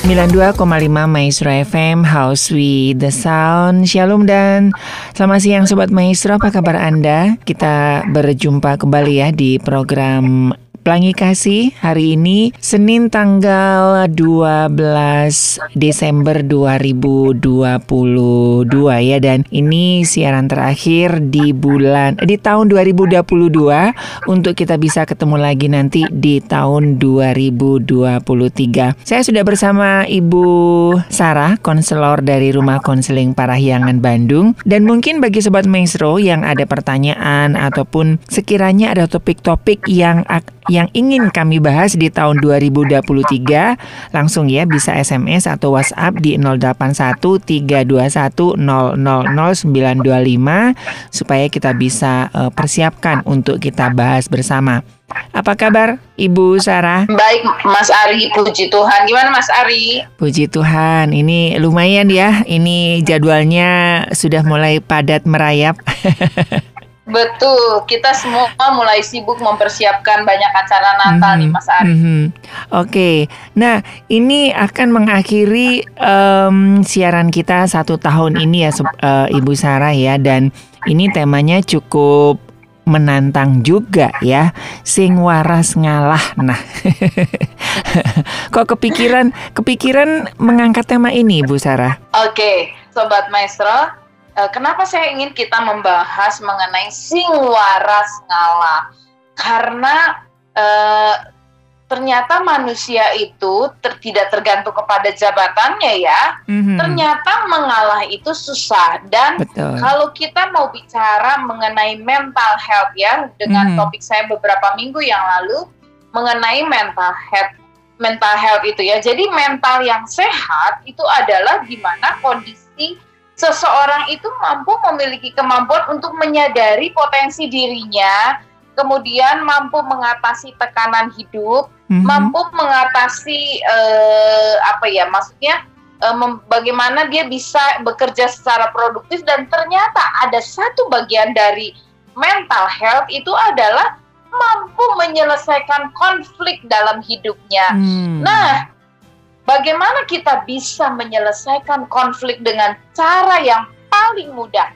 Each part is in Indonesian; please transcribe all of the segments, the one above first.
92,5 Maestro FM House with the Sound Shalom dan selamat siang Sobat Maestro Apa kabar Anda? Kita berjumpa kembali ya di program Pelangi Kasih hari ini Senin tanggal 12 Desember 2022 ya. Dan ini siaran terakhir di bulan di tahun 2022 untuk kita bisa ketemu lagi nanti di tahun 2023. Saya sudah bersama Ibu Sarah, konselor dari Rumah Konseling Parahyangan Bandung. Dan mungkin bagi sobat maestro yang ada pertanyaan ataupun sekiranya ada topik-topik yang yang ingin kami bahas di tahun 2023, langsung ya bisa SMS atau WhatsApp di 081321000925 supaya kita bisa uh, persiapkan untuk kita bahas bersama. Apa kabar Ibu Sarah? Baik Mas Ari, puji Tuhan. Gimana Mas Ari? Puji Tuhan, ini lumayan ya. Ini jadwalnya sudah mulai padat merayap. Betul, kita semua mulai sibuk mempersiapkan banyak acara Natal mm -hmm. nih Mas Ari. Mm -hmm. Oke, okay. nah ini akan mengakhiri um, siaran kita satu tahun ini ya uh, Ibu Sarah ya, dan ini temanya cukup menantang juga ya, sing waras ngalah. Nah, kok kepikiran kepikiran mengangkat tema ini, Bu Sarah? Oke, okay. Sobat Maestro, kenapa saya ingin kita membahas mengenai sing waras ngalah? Karena uh, ternyata manusia itu ter tidak tergantung kepada jabatannya ya. Mm-hmm. Ternyata mengalah itu susah dan Betul. kalau kita mau bicara mengenai mental health ya dengan mm-hmm. topik saya beberapa minggu yang lalu mengenai mental health mental health itu ya. Jadi mental yang sehat itu adalah di mana kondisi seseorang itu mampu memiliki kemampuan untuk menyadari potensi dirinya, kemudian mampu mengatasi tekanan hidup, mm-hmm. mampu mengatasi uh, apa ya, maksudnya uh, bagaimana dia bisa bekerja secara produktif dan ternyata ada satu bagian dari mental health itu adalah mampu menyelesaikan konflik dalam hidupnya. Mm. Nah, Bagaimana kita bisa menyelesaikan konflik dengan cara yang paling mudah?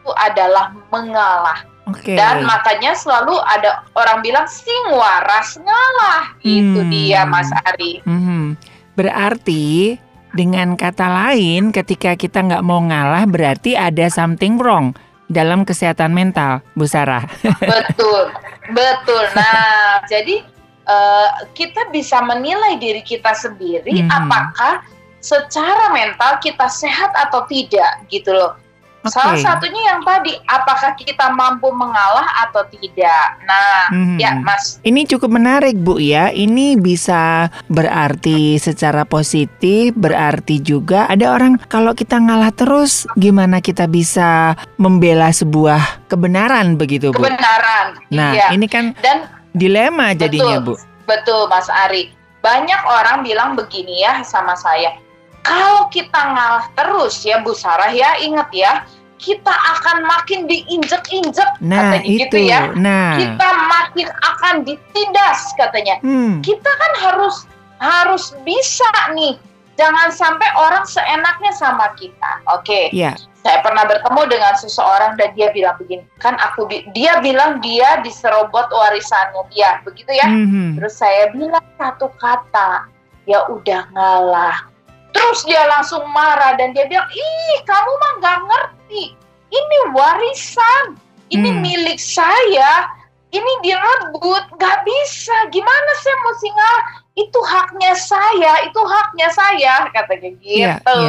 Itu adalah mengalah. Okay. Dan makanya selalu ada orang bilang sing waras ngalah. Hmm. Itu dia Mas Ari. Hmm. Berarti dengan kata lain ketika kita nggak mau ngalah berarti ada something wrong dalam kesehatan mental, Bu Sarah. Betul, betul. Nah, jadi uh, kita bisa menilai diri kita sendiri hmm. apakah secara mental kita sehat atau tidak gitu loh. Okay. Salah satunya yang tadi, apakah kita mampu mengalah atau tidak? Nah, hmm. ya Mas. Ini cukup menarik Bu ya. Ini bisa berarti secara positif, berarti juga ada orang kalau kita ngalah terus, gimana kita bisa membela sebuah kebenaran begitu Bu? Kebenaran. Nah, iya. ini kan dan dilema jadinya betul, Bu. Betul Mas Ari. Banyak orang bilang begini ya sama saya. Kalau kita ngalah terus ya Bu Sarah ya ingat ya kita akan makin diinjek-injek nah, katanya gitu itu. gitu ya. Nah. Kita makin akan ditindas katanya. Hmm. Kita kan harus harus bisa nih. Jangan sampai orang seenaknya sama kita. Oke. Okay. Yeah saya pernah bertemu dengan seseorang dan dia bilang begini kan aku dia bilang dia diserobot warisannya dia begitu ya mm-hmm. terus saya bilang satu kata ya udah ngalah terus dia langsung marah dan dia bilang ih kamu mah nggak ngerti ini warisan ini Hmm. milik saya, ini direbut, nggak bisa. Gimana saya mesti ngalah? Itu haknya saya, itu haknya saya, katanya gitu.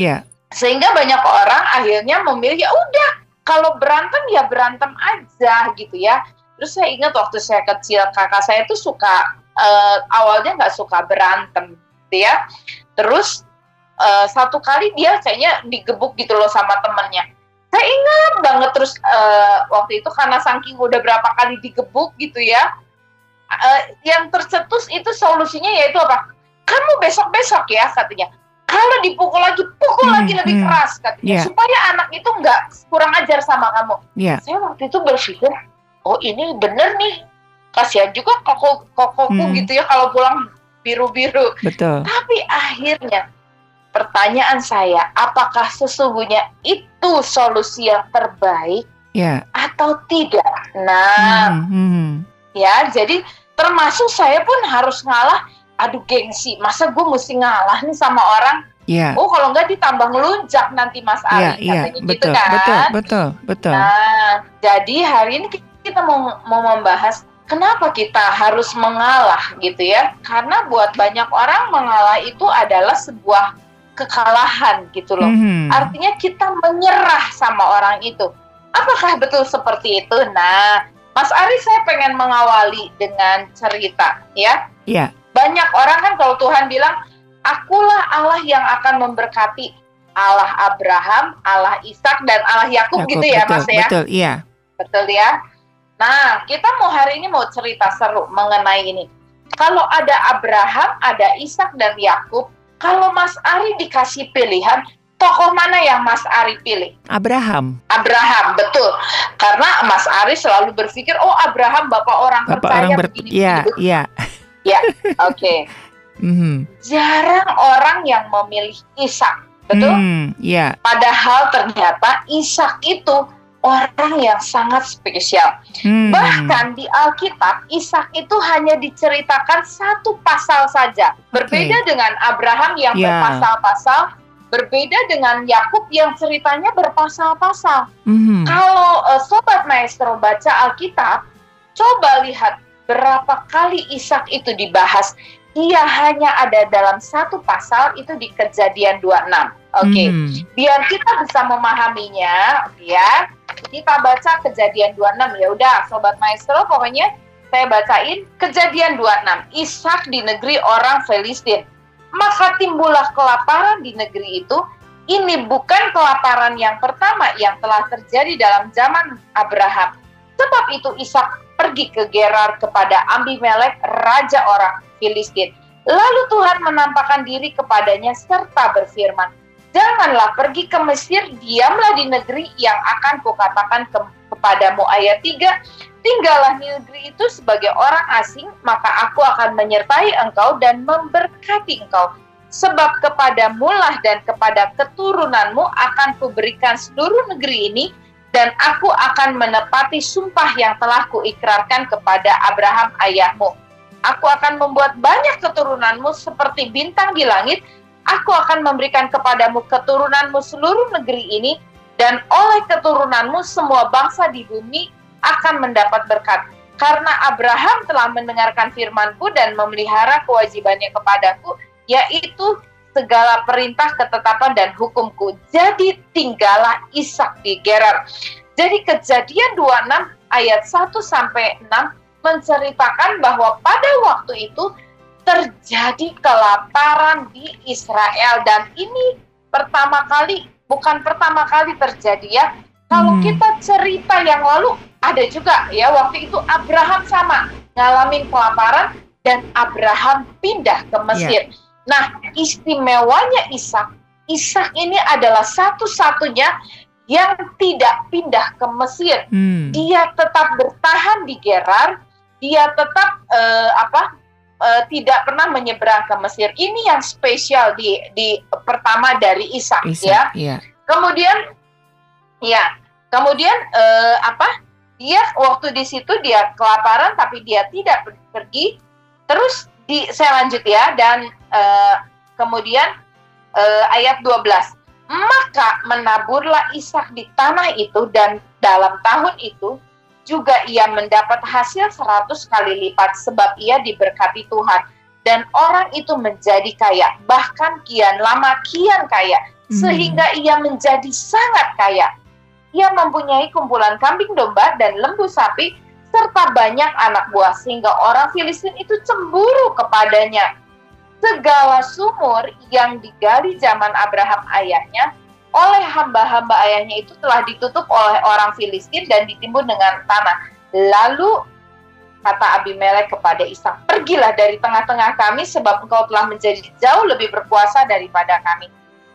Iya. Sehingga banyak orang akhirnya memilih ya udah, kalau berantem ya berantem aja gitu ya. Terus saya ingat waktu saya kecil kakak saya tuh suka eh, awalnya nggak suka berantem, gitu ya. Terus eh, satu kali dia kayaknya digebuk gitu loh sama temennya. Saya ingat banget terus eh, waktu itu karena saking udah berapa kali digebuk gitu ya. eh, yang tercetus itu solusinya yaitu apa? Kamu besok-besok ya katanya. Kalau dipukul lagi, pukul Hmm, lagi lebih hmm. keras katanya. Iya. Supaya anak itu nggak kurang ajar sama kamu. Iya. Saya waktu itu berpikir, oh ini bener nih. Kasihan juga koko kokoku Hmm. gitu ya kalau pulang biru-biru. Betul. Tapi akhirnya pertanyaan saya, apakah sesungguhnya itu solusi yang terbaik Iya. atau tidak? Nah, Hmm, hmm. ya jadi termasuk saya pun harus ngalah. Aduh gengsi, masa gue mesti ngalah nih sama orang? Iya. Oh kalau nggak ditambah ngelunjak nanti Mas Ari iya, katanya gitu betul, kan? betul, betul, betul. Nah, jadi hari ini kita mau mau membahas kenapa kita harus mengalah gitu ya? Karena buat banyak orang mengalah itu adalah sebuah kekalahan gitu loh. Mhm. Artinya kita menyerah sama orang itu. Apakah betul seperti itu? Nah, Mas Ari saya pengen mengawali dengan cerita ya. Iya. Banyak orang kan kalau Tuhan bilang, akulah Allah yang akan memberkati Allah Abraham, Allah Ishak dan Allah Yakub gitu ya betul, Mas ya. Betul, iya. Betul ya. Nah, kita mau hari ini mau cerita seru mengenai ini. Kalau ada Abraham, ada Ishak dan Yakub, kalau Mas Ari dikasih pilihan, tokoh mana yang Mas Ari pilih? Abraham, Abraham, betul. Karena Mas Ari selalu berpikir, oh Abraham bapak orang bapak percaya orang ber, begini, iya, begini. Iya. Oke. Mhm. Jarang orang yang memilih Ishak, betul? Hmm, iya. Padahal ternyata Ishak itu orang yang sangat spesial. Hmm. Bahkan di Alkitab, Ishak itu hanya diceritakan satu pasal saja. Berbeda dengan Abraham yang Ya. berpasal-pasal, berbeda dengan Yakub yang ceritanya berpasal-pasal. Mhm. Kalau eh, sobat maestro baca Alkitab, coba lihat berapa kali Ishak itu dibahas. Ia hanya ada dalam satu pasal itu di Kejadian 26. Oke Mhm. biar kita bisa memahaminya ya kita baca kejadian 26 ya udah sobat maestro pokoknya saya bacain kejadian 26 Ishak di negeri orang Filistin maka timbullah kelaparan di negeri itu ini bukan kelaparan yang pertama yang telah terjadi dalam zaman Abraham sebab itu Ishak pergi ke Gerar kepada Abimelek raja orang Filistin lalu Tuhan menampakkan diri kepadanya serta berfirman Janganlah pergi ke Mesir, diamlah di negeri yang akan kukatakan ke, kepadamu. Ayat 3, tinggallah negeri itu sebagai orang asing, maka aku akan menyertai engkau dan memberkati engkau. Sebab kepadamu lah dan kepada keturunanmu akan kuberikan seluruh negeri ini, dan aku akan menepati sumpah yang telah kuikrarkan kepada Abraham ayahmu. Aku akan membuat banyak keturunanmu seperti bintang di langit, Aku akan memberikan kepadamu keturunanmu seluruh negeri ini, dan oleh keturunanmu semua bangsa di bumi akan mendapat berkat. Karena Abraham telah mendengarkan firmanku dan memelihara kewajibannya kepadaku, yaitu segala perintah, ketetapan, dan hukumku. Jadi tinggallah Ishak di Gerar. Jadi kejadian 26 ayat 1 sampai 6 menceritakan bahwa pada waktu itu terjadi kelaparan di Israel dan ini pertama kali bukan pertama kali terjadi ya. Kalau Hmm. kita cerita yang lalu ada juga ya waktu itu Abraham sama ngalamin kelaparan dan Abraham pindah ke Mesir. Nah, istimewanya Ishak, Ishak ini adalah satu-satunya yang tidak pindah ke Mesir. Hmm. Dia tetap bertahan di Gerar, dia tetap eh, apa? eh, tidak pernah menyeberang ke Mesir. Ini yang spesial di di pertama dari Ishak ya. iya. Kemudian ya, kemudian eh, apa? Dia waktu di situ dia kelaparan tapi dia tidak per- pergi. Terus di saya lanjut ya dan eh, kemudian eh, ayat 12. Maka menaburlah Ishak di tanah itu dan dalam tahun itu juga ia mendapat hasil seratus kali lipat sebab ia diberkati Tuhan dan orang itu menjadi kaya bahkan kian lama kian kaya hmm. sehingga ia menjadi sangat kaya ia mempunyai kumpulan kambing domba dan lembu sapi serta banyak anak buah sehingga orang Filistin itu cemburu kepadanya segala sumur yang digali zaman Abraham ayahnya oleh hamba-hamba ayahnya itu telah ditutup oleh orang Filistin dan ditimbun dengan tanah. Lalu kata Abimelek kepada Ishak, pergilah dari tengah-tengah kami sebab engkau telah menjadi jauh lebih berkuasa daripada kami.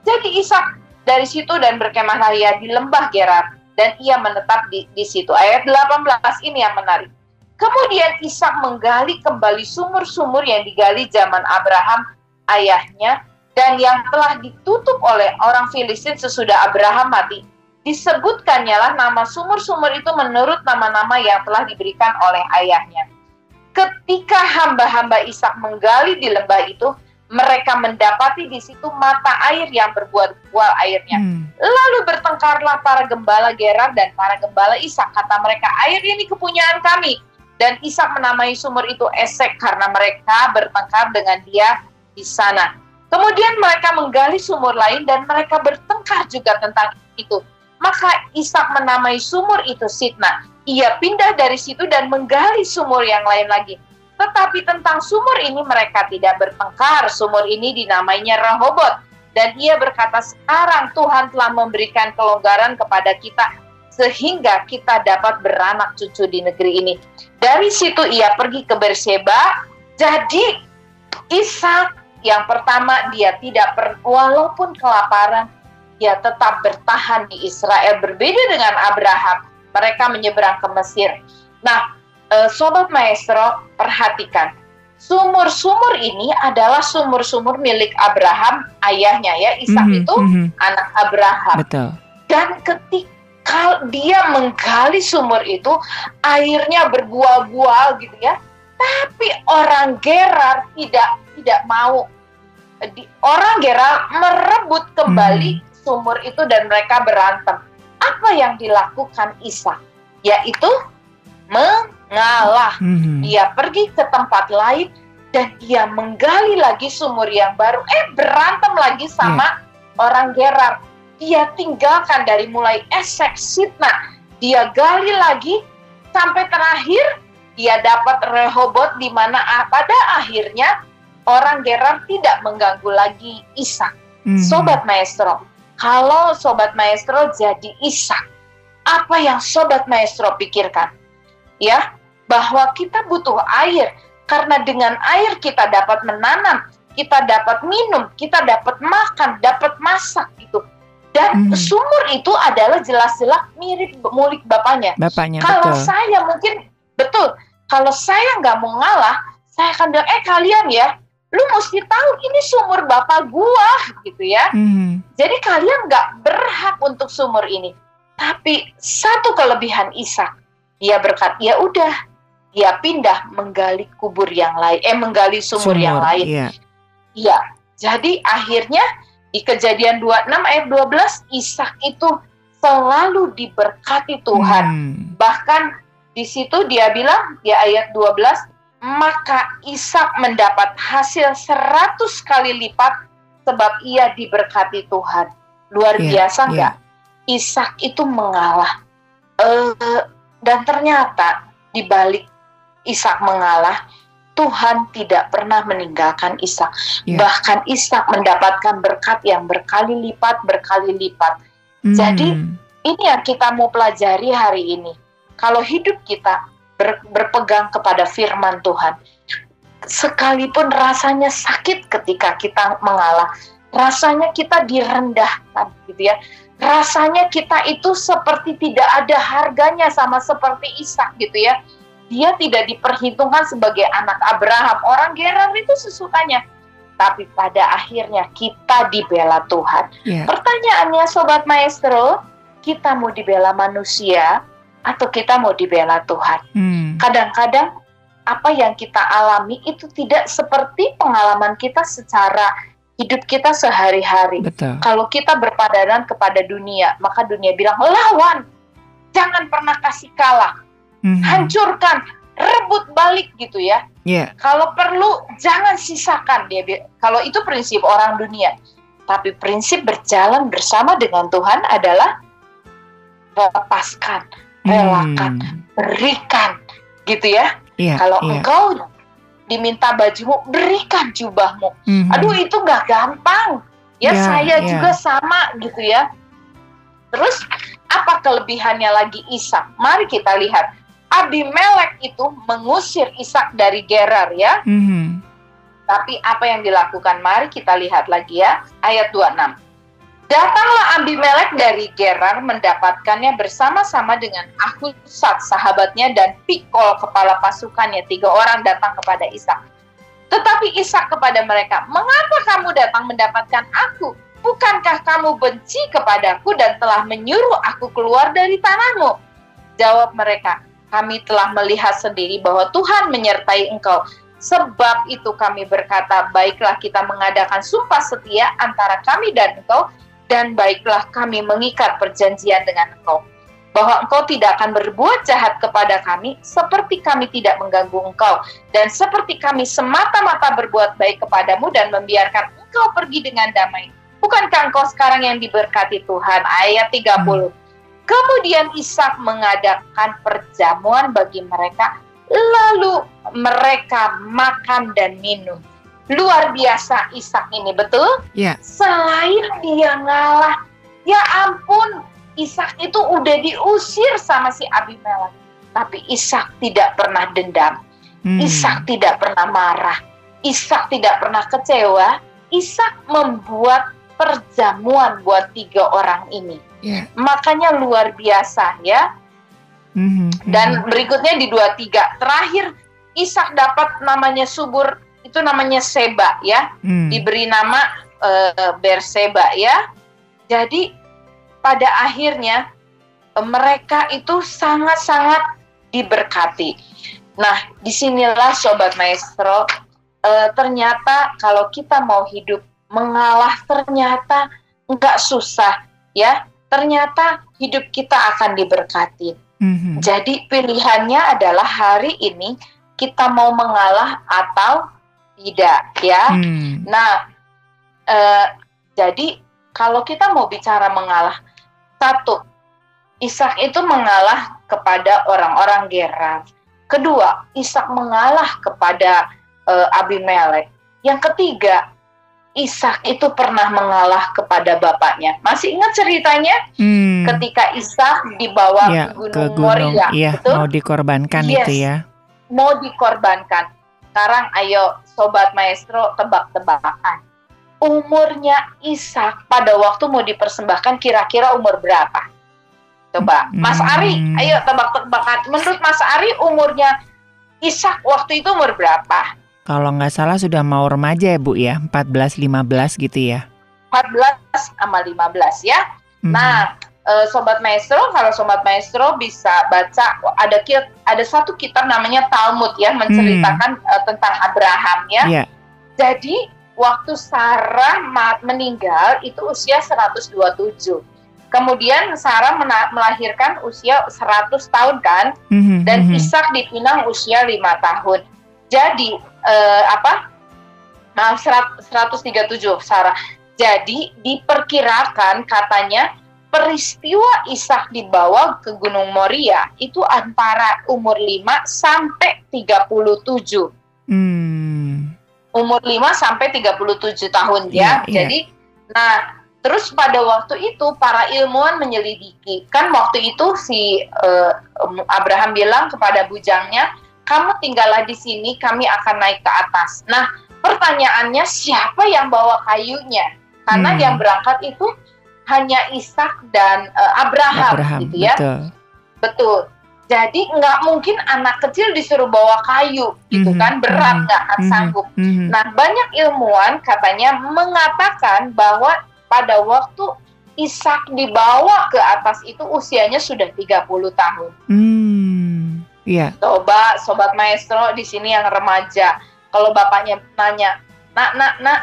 Jadi Ishak dari situ dan berkemahlah ia di lembah Gerar dan ia menetap di, di situ. Ayat 18 ini yang menarik. Kemudian Ishak menggali kembali sumur-sumur yang digali zaman Abraham ayahnya dan yang telah ditutup oleh orang Filistin sesudah Abraham mati. Disebutkannya lah nama sumur-sumur itu menurut nama-nama yang telah diberikan oleh ayahnya. Ketika hamba-hamba Ishak menggali di lembah itu, mereka mendapati di situ mata air yang berbuah-buah airnya. Hmm. Lalu bertengkarlah para gembala Gerar dan para gembala Ishak. Kata mereka, air ini kepunyaan kami. Dan Ishak menamai sumur itu Esek karena mereka bertengkar dengan dia di sana. Kemudian mereka menggali sumur lain dan mereka bertengkar juga tentang itu. Maka Ishak menamai sumur itu Sitna. Ia pindah dari situ dan menggali sumur yang lain lagi. Tetapi tentang sumur ini mereka tidak bertengkar. Sumur ini dinamainya Rehobot. Dan ia berkata, sekarang Tuhan telah memberikan kelonggaran kepada kita sehingga kita dapat beranak cucu di negeri ini. Dari situ ia pergi ke Berseba. Jadi Ishak yang pertama, dia tidak per, walaupun kelaparan, dia tetap bertahan di Israel. Berbeda dengan Abraham, mereka menyeberang ke Mesir. Nah, eh, sobat maestro, perhatikan. Sumur-sumur ini adalah sumur-sumur milik Abraham, ayahnya ya. Ishak mm -hmm, itu mm -hmm. anak Abraham. Betul. Dan ketika dia menggali sumur itu, airnya berbuah-buah gitu ya. Tapi orang Gerar tidak tidak mau di, orang Gerar merebut kembali hmm. sumur itu dan mereka berantem. Apa yang dilakukan Isa? Yaitu mengalah. Hmm. Dia pergi ke tempat lain dan dia menggali lagi sumur yang baru. Eh berantem lagi sama yeah. orang Gerar. Dia tinggalkan dari mulai Esek Sitna. Dia gali lagi sampai terakhir dia dapat Rehobot di mana ah, pada akhirnya orang Gerar tidak mengganggu lagi Ishak. Hmm. Sobat Maestro, kalau Sobat Maestro jadi Ishak, apa yang Sobat Maestro pikirkan? Ya, bahwa kita butuh air, karena dengan air kita dapat menanam, kita dapat minum, kita dapat makan, dapat masak gitu. Dan hmm. sumur itu adalah jelas-jelas mirip mulik bapaknya. Bapaknya, Kalau betul. saya mungkin betul, kalau saya nggak mau ngalah, saya akan bilang, eh kalian ya, lu mesti tahu ini sumur bapak gua gitu ya. Hmm. Jadi kalian nggak berhak untuk sumur ini. Tapi satu kelebihan Ishak, dia berkat, ya udah, dia pindah menggali kubur yang lain, eh menggali sumur, sumur yang lain. Iya. Ya, jadi akhirnya di kejadian 26 ayat 12 Ishak itu selalu diberkati Tuhan. Hmm. Bahkan di situ dia bilang di ayat 12 maka Ishak mendapat hasil seratus kali lipat sebab ia diberkati Tuhan. Luar yeah, biasa iya. nggak? Yeah. Ishak itu mengalah. Uh, dan ternyata di balik Ishak mengalah, Tuhan tidak pernah meninggalkan Ishak. Yeah. Bahkan Ishak mendapatkan berkat yang berkali lipat, berkali lipat. Mm. Jadi ini yang kita mau pelajari hari ini. Kalau hidup kita ber, berpegang kepada firman Tuhan. Sekalipun rasanya sakit ketika kita mengalah, rasanya kita direndahkan gitu ya. Rasanya kita itu seperti tidak ada harganya sama seperti Ishak gitu ya. Dia tidak diperhitungkan sebagai anak Abraham. Orang Gerar itu sesukanya. Tapi pada akhirnya kita dibela Tuhan. Yeah. Pertanyaannya Sobat Maestro, kita mau dibela manusia atau kita mau dibela Tuhan. Hmm. Kadang-kadang apa yang kita alami itu tidak seperti pengalaman kita secara hidup kita sehari-hari. Kalau kita berpadanan kepada dunia, maka dunia bilang lawan, jangan pernah kasih kalah, Mhm. hancurkan, rebut balik gitu ya. Iya. Kalau perlu jangan sisakan dia. Kalau itu prinsip orang dunia. Tapi prinsip berjalan bersama dengan Tuhan adalah lepaskan, relakan, Hmm. berikan gitu ya. Iya. Kalau iya. engkau diminta bajumu, berikan jubahmu. Mhm. Aduh itu nggak gampang. Ya, Ya, saya ya. juga sama gitu ya. Terus apa kelebihannya lagi Ishak? Mari kita lihat. Abimelek itu mengusir Ishak dari Gerar ya. Mhm. Tapi apa yang dilakukan? Mari kita lihat lagi ya, ayat 26. Datanglah Abimelek dari Gerar mendapatkannya bersama-sama dengan Ahusat sahabatnya dan Pikol kepala pasukannya. Tiga orang datang kepada Ishak. Tetapi Ishak kepada mereka, mengapa kamu datang mendapatkan aku? Bukankah kamu benci kepadaku dan telah menyuruh aku keluar dari tanahmu? Jawab mereka, kami telah melihat sendiri bahwa Tuhan menyertai engkau. Sebab itu kami berkata, baiklah kita mengadakan sumpah setia antara kami dan engkau, dan baiklah kami mengikat perjanjian dengan engkau. Bahwa engkau tidak akan berbuat jahat kepada kami, seperti kami tidak mengganggu engkau. Dan seperti kami semata-mata berbuat baik kepadamu dan membiarkan engkau pergi dengan damai. Bukankah engkau sekarang yang diberkati Tuhan? Ayat 30. Kemudian Ishak mengadakan perjamuan bagi mereka, lalu mereka makan dan minum. Luar biasa Ishak ini, betul? Iya. Selain dia ngalah, ya ampun, Ishak itu udah diusir sama si Abimelek. Tapi Ishak tidak pernah dendam. Hmm. Ishak tidak pernah marah. Ishak tidak pernah kecewa. Ishak membuat perjamuan buat tiga orang ini. Iya. Makanya luar biasa ya. Mhm. Dan berikutnya di 23. Terakhir Ishak dapat namanya subur itu namanya Seba ya. Hmm. Diberi nama eh, Berseba ya. Jadi pada akhirnya eh, mereka itu sangat-sangat diberkati. Nah, di sinilah sobat maestro eh, ternyata kalau kita mau hidup mengalah ternyata nggak susah ya. Ternyata hidup kita akan diberkati. Mhm. Jadi pilihannya adalah hari ini kita mau mengalah atau tidak ya. Hmm. Nah, eh, jadi kalau kita mau bicara mengalah, satu, Ishak itu mengalah kepada orang-orang Gerar. Kedua, Ishak mengalah kepada eh, Abimelek. Yang ketiga, Ishak itu pernah mengalah kepada bapaknya. Masih ingat ceritanya Hmm. ketika Ishak dibawa ke Gunung, ke gunung, Moria, iya, betul? mau dikorbankan Yes. itu ya. mau dikorbankan. Sekarang ayo sobat maestro tebak-tebakan. Umurnya Ishak pada waktu mau dipersembahkan kira-kira umur berapa? Coba, Mas Ari, Hmm. ayo tebak-tebakan. Menurut Mas Ari umurnya Ishak waktu itu umur berapa? Kalau nggak salah sudah mau remaja ya Bu ya, 14-15 gitu ya. 14 sama 15 ya. Mhm. Nah, eh, sobat maestro, kalau sobat maestro bisa baca ada ada satu kitab namanya Talmud ya menceritakan eh, tentang Abraham ya. Iya. Jadi waktu Sarah meninggal itu usia 127. Kemudian Sarah melahirkan usia 100 tahun kan Mhm, dan mhm. Ishak dipinang usia 5 tahun. Jadi eh, apa? Maaf 100 137 Sarah. Jadi diperkirakan katanya peristiwa Ishak dibawa ke Gunung Moria itu antara umur 5 sampai 37 Hmm. umur 5 sampai 37 tahun ya. Iya, iya. Jadi nah terus pada waktu itu para ilmuwan menyelidiki. Kan waktu itu si eh, Abraham bilang kepada bujangnya, "Kamu tinggallah di sini, kami akan naik ke atas." Nah, pertanyaannya siapa yang bawa kayunya? Karena Hmm. yang berangkat itu hanya Ishak dan eh, Abraham, Abraham, gitu ya. betul. Betul. Jadi nggak mungkin anak kecil disuruh bawa kayu, gitu Mhm, kan? Berat mhm, nggak akan mhm, sanggup. mhm. Nah, banyak ilmuwan katanya mengatakan bahwa pada waktu Ishak dibawa ke atas itu usianya sudah 30 tahun. Hmm. Iya. Coba sobat maestro di sini yang remaja, kalau bapaknya nanya, "Nak, nak, nak,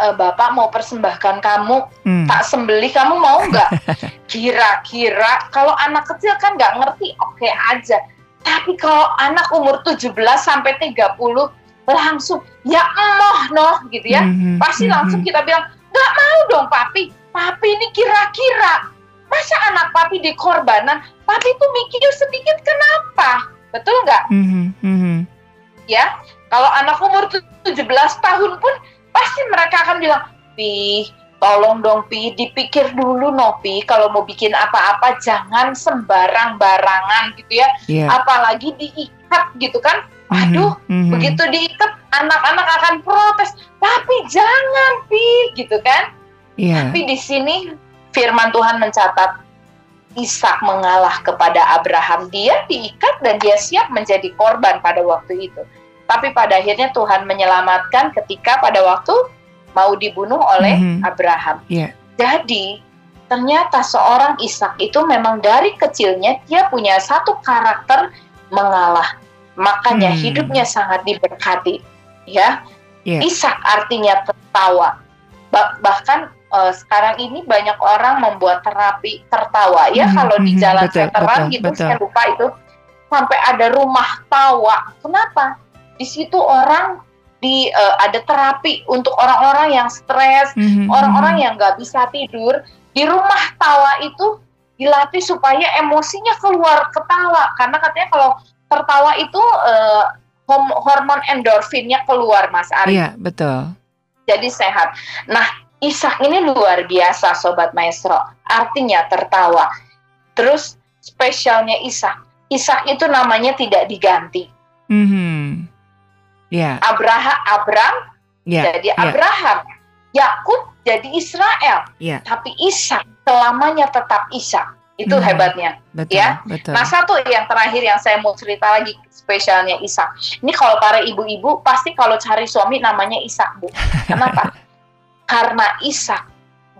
eh, bapak mau persembahkan kamu Hmm. tak sembelih kamu mau nggak? Kira-kira kalau anak kecil kan nggak ngerti, oke aja. Tapi kalau anak umur 17 sampai 30 langsung ya emoh noh gitu ya. Mhm, Pasti mhm. langsung kita bilang, nggak mau dong papi. Papi ini kira-kira. Masa anak papi dikorbanan? Papi tuh mikir sedikit kenapa? Betul nggak? Mhm, mhm. ya kalau anak umur tu- 17 tahun pun pasti mereka akan bilang pi tolong dong pi dipikir dulu no pi kalau mau bikin apa-apa jangan sembarang barangan gitu ya Iya. apalagi diikat gitu kan Mhm, aduh mhm. begitu diikat anak-anak akan protes tapi jangan pi gitu kan Iya. tapi di sini firman Tuhan mencatat Ishak mengalah kepada Abraham. Dia diikat dan dia siap menjadi korban pada waktu itu. Tapi pada akhirnya Tuhan menyelamatkan ketika pada waktu mau dibunuh oleh Mhm. Abraham. Iya. Jadi ternyata seorang Ishak itu memang dari kecilnya dia punya satu karakter mengalah. Makanya Hmm. hidupnya sangat diberkati. Ya, Iya. Ishak artinya tertawa. Ba- bahkan eh, sekarang ini banyak orang membuat terapi tertawa ya Mhm, kalau di mhm, jalan betul, veteran betul, gitu betul. saya lupa itu sampai ada rumah tawa. Kenapa? Di situ orang di eh, ada terapi untuk orang-orang yang stres, Mhm, orang-orang mhm. yang nggak bisa tidur di rumah tawa itu dilatih supaya emosinya keluar ketawa karena katanya kalau tertawa itu hom- hormon endorfinnya keluar Mas Ari Iya, betul. jadi sehat. Nah, Ishak ini luar biasa Sobat Maestro. Artinya tertawa. Terus spesialnya Ishak. Ishak itu namanya tidak diganti. Mhm. Iya, Abraham, Abram iya. jadi iya. Abraham. Yakub jadi Israel. Iya. Tapi Ishak selamanya tetap Ishak. Itu Mhm. hebatnya. Betul, Ya. betul. Nah, satu yang terakhir yang saya mau cerita lagi spesialnya Ishak. Ini kalau para ibu-ibu pasti kalau cari suami namanya Ishak, Bu. Kenapa? Karena Ishak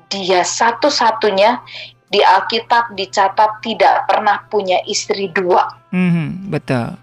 dia satu-satunya di Alkitab dicatat tidak pernah punya istri dua. Mhm, betul.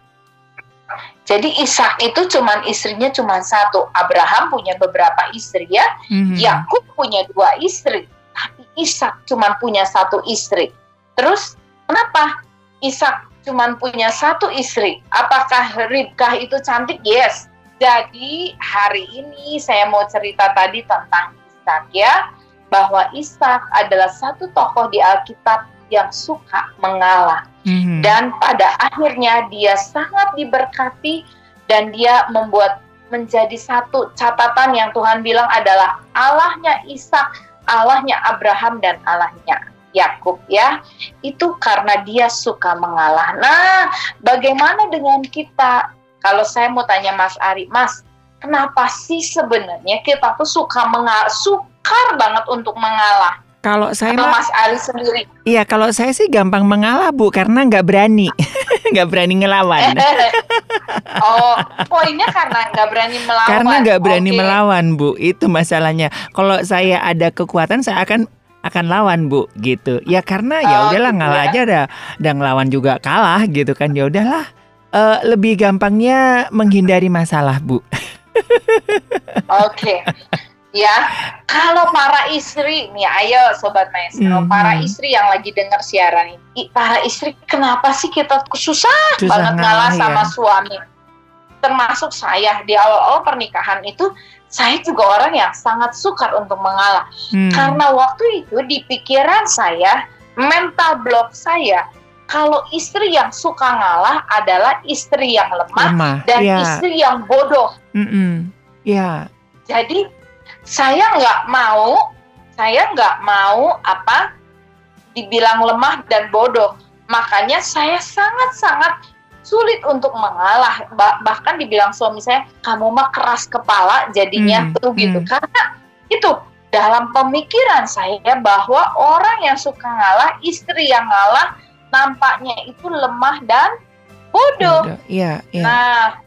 Jadi Ishak itu cuman istrinya cuma satu. Abraham punya beberapa istri ya. Mhm. Yakub punya dua istri, tapi Ishak cuma punya satu istri. Terus kenapa Ishak cuma punya satu istri? Apakah Ribkah itu cantik? Yes. Jadi hari ini saya mau cerita tadi tentang Ishak ya, bahwa Ishak adalah satu tokoh di Alkitab yang suka mengalah Mhm. dan pada akhirnya dia sangat diberkati dan dia membuat menjadi satu catatan yang Tuhan bilang adalah Allahnya Ishak, Allahnya Abraham dan Allahnya Yakub ya. Itu karena dia suka mengalah. Nah, bagaimana dengan kita? Kalau saya mau tanya Mas Ari, Mas, kenapa sih sebenarnya kita tuh suka mengalah, sukar banget untuk mengalah? Kalau saya Atau Mas Ari sendiri? iya kalau saya sih gampang mengalah bu, karena nggak berani, nggak berani ngelawan. oh, poinnya karena nggak berani melawan. Karena nggak berani Oke. melawan bu, itu masalahnya. Kalau saya ada kekuatan, saya akan akan lawan bu, gitu. Ya karena ya Oh, udahlah gitu ngalah ya. aja dah, dan ngelawan juga kalah gitu kan. Ya udahlah. Eh, lebih gampangnya menghindari masalah bu. Oke. Ya, kalau para istri nih, ayo sobat maestro, Mhm. para istri yang lagi dengar siaran ini, para istri kenapa sih kita susah, Susah banget ngalah sama ya. suami? Termasuk saya di awal-awal pernikahan itu, saya juga orang yang sangat sukar untuk mengalah. Hmm. Karena waktu itu di pikiran saya, mental block saya, kalau istri yang suka ngalah adalah istri yang lemah lemah. dan ya. istri yang bodoh. Mm-mm. Ya. Jadi saya nggak mau, saya nggak mau apa dibilang lemah dan bodoh. Makanya saya sangat-sangat sulit untuk mengalah. Ba- bahkan dibilang suami saya, kamu mah keras kepala jadinya Hmm, tuh gitu. hmm. Karena itu dalam pemikiran saya bahwa orang yang suka ngalah, istri yang ngalah, nampaknya itu lemah dan bodoh. Iya. Iya. Nah,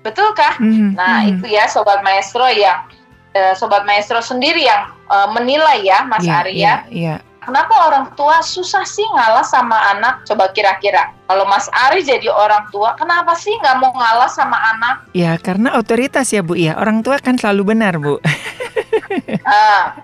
betulkah? Mhm, Nah, mhm. itu ya sobat maestro yang eh, sobat maestro sendiri yang eh, menilai ya Mas Iya, Ari iya, ya. Iya. Kenapa orang tua susah sih ngalah sama anak? Coba kira-kira. Kalau Mas Ari jadi orang tua, kenapa sih nggak mau ngalah sama anak? Ya karena otoritas ya Bu ya Orang tua kan selalu benar Bu Ah,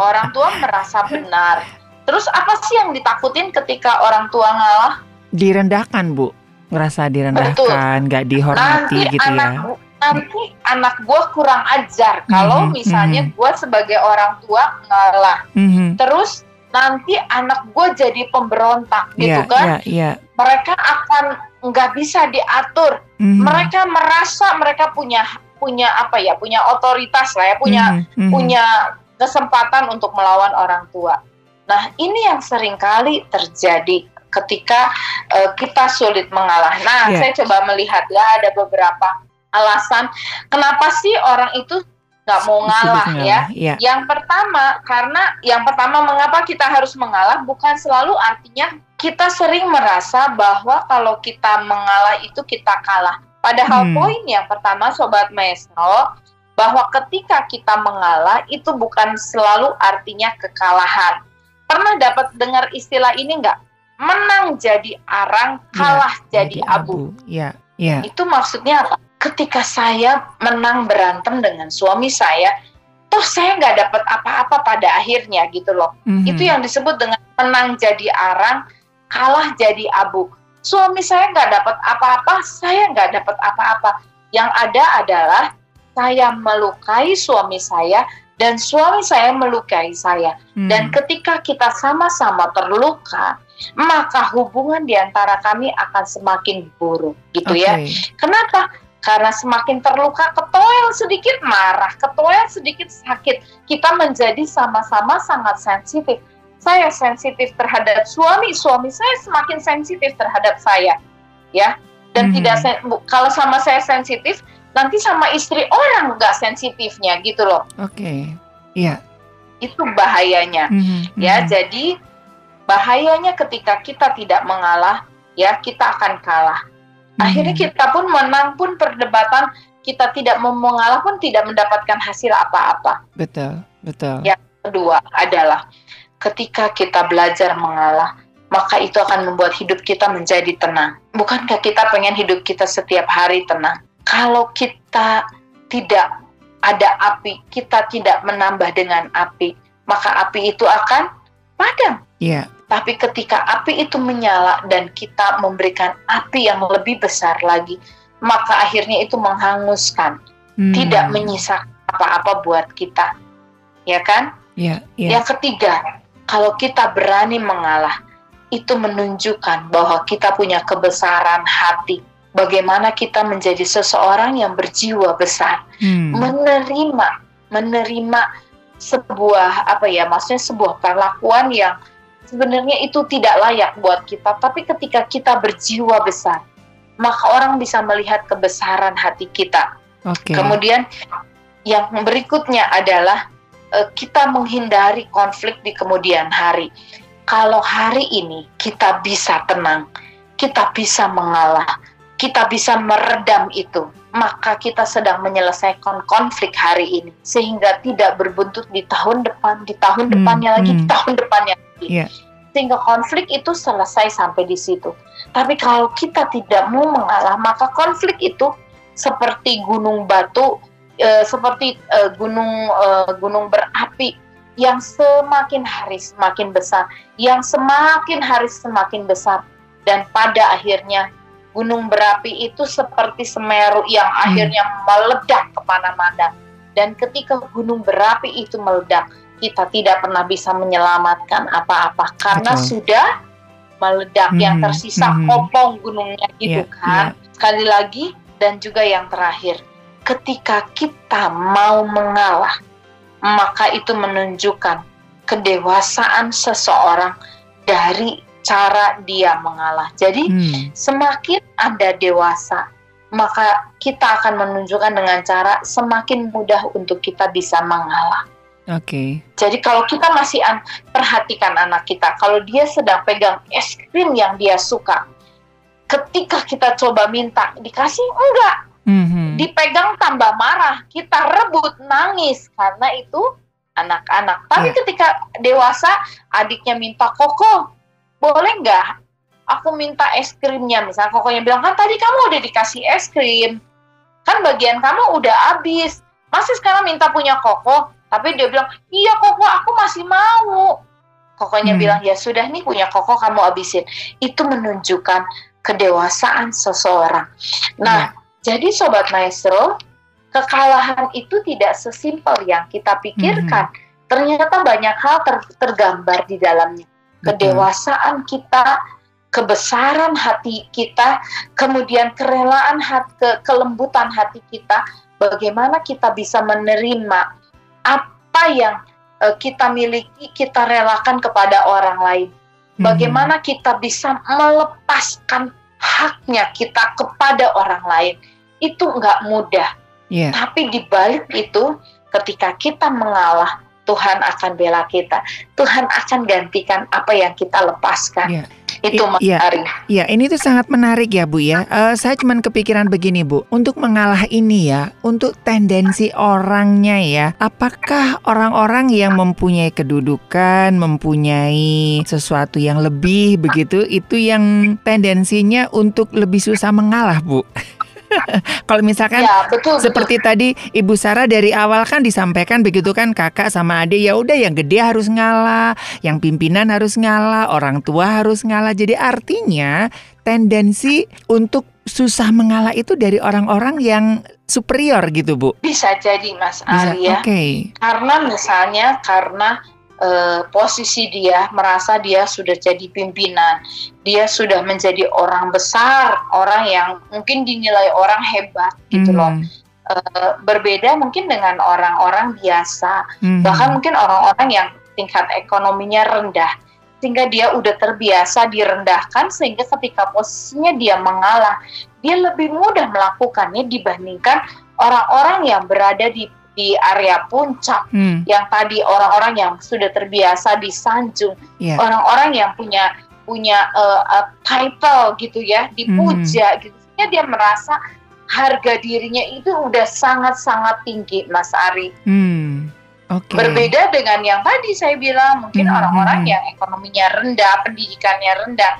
orang tua merasa benar. Terus apa sih yang ditakutin ketika orang tua ngalah? Direndahkan, Bu. Ngerasa direndahkan, nggak dihormati Nanti gitu anak ya. nanti anak gue kurang ajar kalau Mhm, misalnya mhm. gue sebagai orang tua ngalah. Mhm. Terus nanti anak gue jadi pemberontak gitu Iya, kan? iya, iya. Mereka akan nggak bisa diatur. Mhm. Mereka merasa mereka punya punya apa ya? Punya otoritas lah ya, punya Mhm, mhm. punya kesempatan untuk melawan orang tua. Nah, ini yang sering kali terjadi ketika eh, kita sulit mengalah. Nah, Iya. saya coba melihat ya ada beberapa alasan kenapa sih orang itu nggak mau ngalah ya. Iya. Yang pertama, karena yang pertama mengapa kita harus mengalah bukan selalu artinya kita sering merasa bahwa kalau kita mengalah itu kita kalah. Padahal Hmm. poin yang pertama sobat maestro bahwa ketika kita mengalah itu bukan selalu artinya kekalahan. Pernah dapat dengar istilah ini enggak? Menang jadi arang, kalah jadi abu. Iya, iya. Itu maksudnya apa? Ketika saya menang berantem dengan suami saya, toh saya nggak dapat apa-apa pada akhirnya gitu loh. Mhm. Itu yang disebut dengan menang jadi arang, kalah jadi abu. Suami saya nggak dapat apa-apa, saya nggak dapat apa-apa. Yang ada adalah saya melukai suami saya dan suami saya melukai saya. Mhm. Dan ketika kita sama-sama terluka, maka hubungan di antara kami akan semakin buruk, gitu ya. Oke. Kenapa? Karena semakin terluka, ketoel sedikit marah, ketoel sedikit sakit. Kita menjadi sama-sama sangat sensitif. Saya sensitif terhadap suami, suami saya semakin sensitif terhadap saya, ya. Dan Mhm. tidak kalau sama saya sensitif, nanti sama istri orang nggak sensitifnya, gitu loh. Oke. Iya. Itu bahayanya. Mhm, ya mhm. jadi bahayanya ketika kita tidak mengalah ya kita akan kalah akhirnya Mhm. kita pun menang pun perdebatan kita tidak mau mengalah pun tidak mendapatkan hasil apa-apa Betul, betul. Ya. kedua adalah ketika kita belajar mengalah maka itu akan membuat hidup kita menjadi tenang bukankah kita pengen hidup kita setiap hari tenang kalau kita tidak ada api kita tidak menambah dengan api maka api itu akan padam Iya. tapi ketika api itu menyala dan kita memberikan api yang lebih besar lagi, maka akhirnya itu menghanguskan, Hmm. tidak menyisakan apa-apa buat kita. Ya kan? Iya, iya. Yang ketiga, kalau kita berani mengalah, itu menunjukkan bahwa kita punya kebesaran hati. Bagaimana kita menjadi seseorang yang berjiwa besar, Hmm. menerima, menerima sebuah apa ya, maksudnya sebuah perlakuan yang sebenarnya itu tidak layak buat kita, tapi ketika kita berjiwa besar, maka orang bisa melihat kebesaran hati kita. Oke. Kemudian yang berikutnya adalah eh, kita menghindari konflik di kemudian hari. Kalau hari ini kita bisa tenang, kita bisa mengalah, kita bisa meredam itu, maka kita sedang menyelesaikan konflik hari ini sehingga tidak berbuntut di tahun depan, di tahun Hmm, depannya lagi, di hmm. tahun depannya lagi. Iya. Sehingga konflik itu selesai sampai di situ. Tapi kalau kita tidak mau mengalah, maka konflik itu seperti gunung batu, eh, seperti eh, gunung eh, gunung berapi yang semakin hari semakin besar, yang semakin hari semakin besar, dan pada akhirnya gunung berapi itu seperti Semeru yang akhirnya meledak ke mana-mana. Dan ketika gunung berapi itu meledak, kita tidak pernah bisa menyelamatkan apa-apa karena Betul. sudah meledak yang Mhm, tersisa mhm. kopong gunungnya gitu Iya, kan. Sekali lagi dan juga yang terakhir, ketika kita mau mengalah, maka itu menunjukkan kedewasaan seseorang dari cara dia mengalah. Jadi Hmm. semakin Anda dewasa, maka kita akan menunjukkan dengan cara semakin mudah untuk kita bisa mengalah. Oke. Jadi kalau kita masih an- perhatikan anak kita, kalau dia sedang pegang es krim yang dia suka, ketika kita coba minta dikasih enggak, Mhm. dipegang tambah marah, kita rebut nangis karena itu anak-anak. Tapi Iya. ketika dewasa, adiknya minta koko, boleh nggak? Aku minta es krimnya, misalnya kokonya bilang kan tadi kamu udah dikasih es krim, kan bagian kamu udah habis, masih sekarang minta punya koko. Tapi dia bilang, iya koko aku masih mau. Kokonya Hmm. bilang, ya sudah nih punya koko kamu habisin. Itu menunjukkan kedewasaan seseorang. Nah, jadi sobat maestro, kekalahan itu tidak sesimpel yang kita pikirkan. Ternyata banyak hal ter- tergambar di dalamnya. Kedewasaan kita, kebesaran hati kita, kemudian kerelaan hati, ke- kelembutan hati kita, bagaimana kita bisa menerima apa yang eh, kita miliki, kita relakan kepada orang lain. Bagaimana kita bisa melepaskan haknya kita kepada orang lain. Itu nggak mudah. Iya. Tapi di balik itu, ketika kita mengalah, Tuhan akan bela kita. Tuhan akan gantikan apa yang kita lepaskan. Iya. Itu I- iya. Ari. Ya, ini tuh sangat menarik ya, Bu ya. Eh, saya cuman kepikiran begini, Bu. Untuk mengalah ini ya, untuk tendensi orangnya ya, apakah orang-orang yang mempunyai kedudukan, mempunyai sesuatu yang lebih begitu, itu yang tendensinya untuk lebih susah mengalah, Bu? Kalau misalkan Ya, betul. betul. seperti tadi Ibu Sarah dari awal kan disampaikan begitu kan kakak sama adik ya udah yang gede harus ngalah, yang pimpinan harus ngalah, orang tua harus ngalah. Jadi artinya tendensi untuk susah mengalah itu dari orang-orang yang superior gitu Bu. Bisa jadi Mas Bisa. Ari ya. Oke. Karena misalnya karena eh, posisi dia merasa dia sudah jadi pimpinan, dia sudah menjadi orang besar, orang yang mungkin dinilai orang hebat gitu loh. Mhm. Eh, berbeda mungkin dengan orang-orang biasa, Mhm. bahkan mungkin orang-orang yang tingkat ekonominya rendah, sehingga dia udah terbiasa direndahkan, sehingga ketika posisinya dia mengalah, dia lebih mudah melakukannya dibandingkan orang-orang yang berada di di area puncak Hmm, yang tadi orang-orang yang sudah terbiasa disanjung, Iya. orang-orang yang punya punya uh, uh, title gitu ya, dipuja gitu, sehingga dia merasa harga dirinya itu udah sangat-sangat tinggi, Mas Ari. Hmm. Oke. Berbeda dengan yang tadi saya bilang, mungkin Hmm, orang-orang hmm. yang ekonominya rendah, pendidikannya rendah,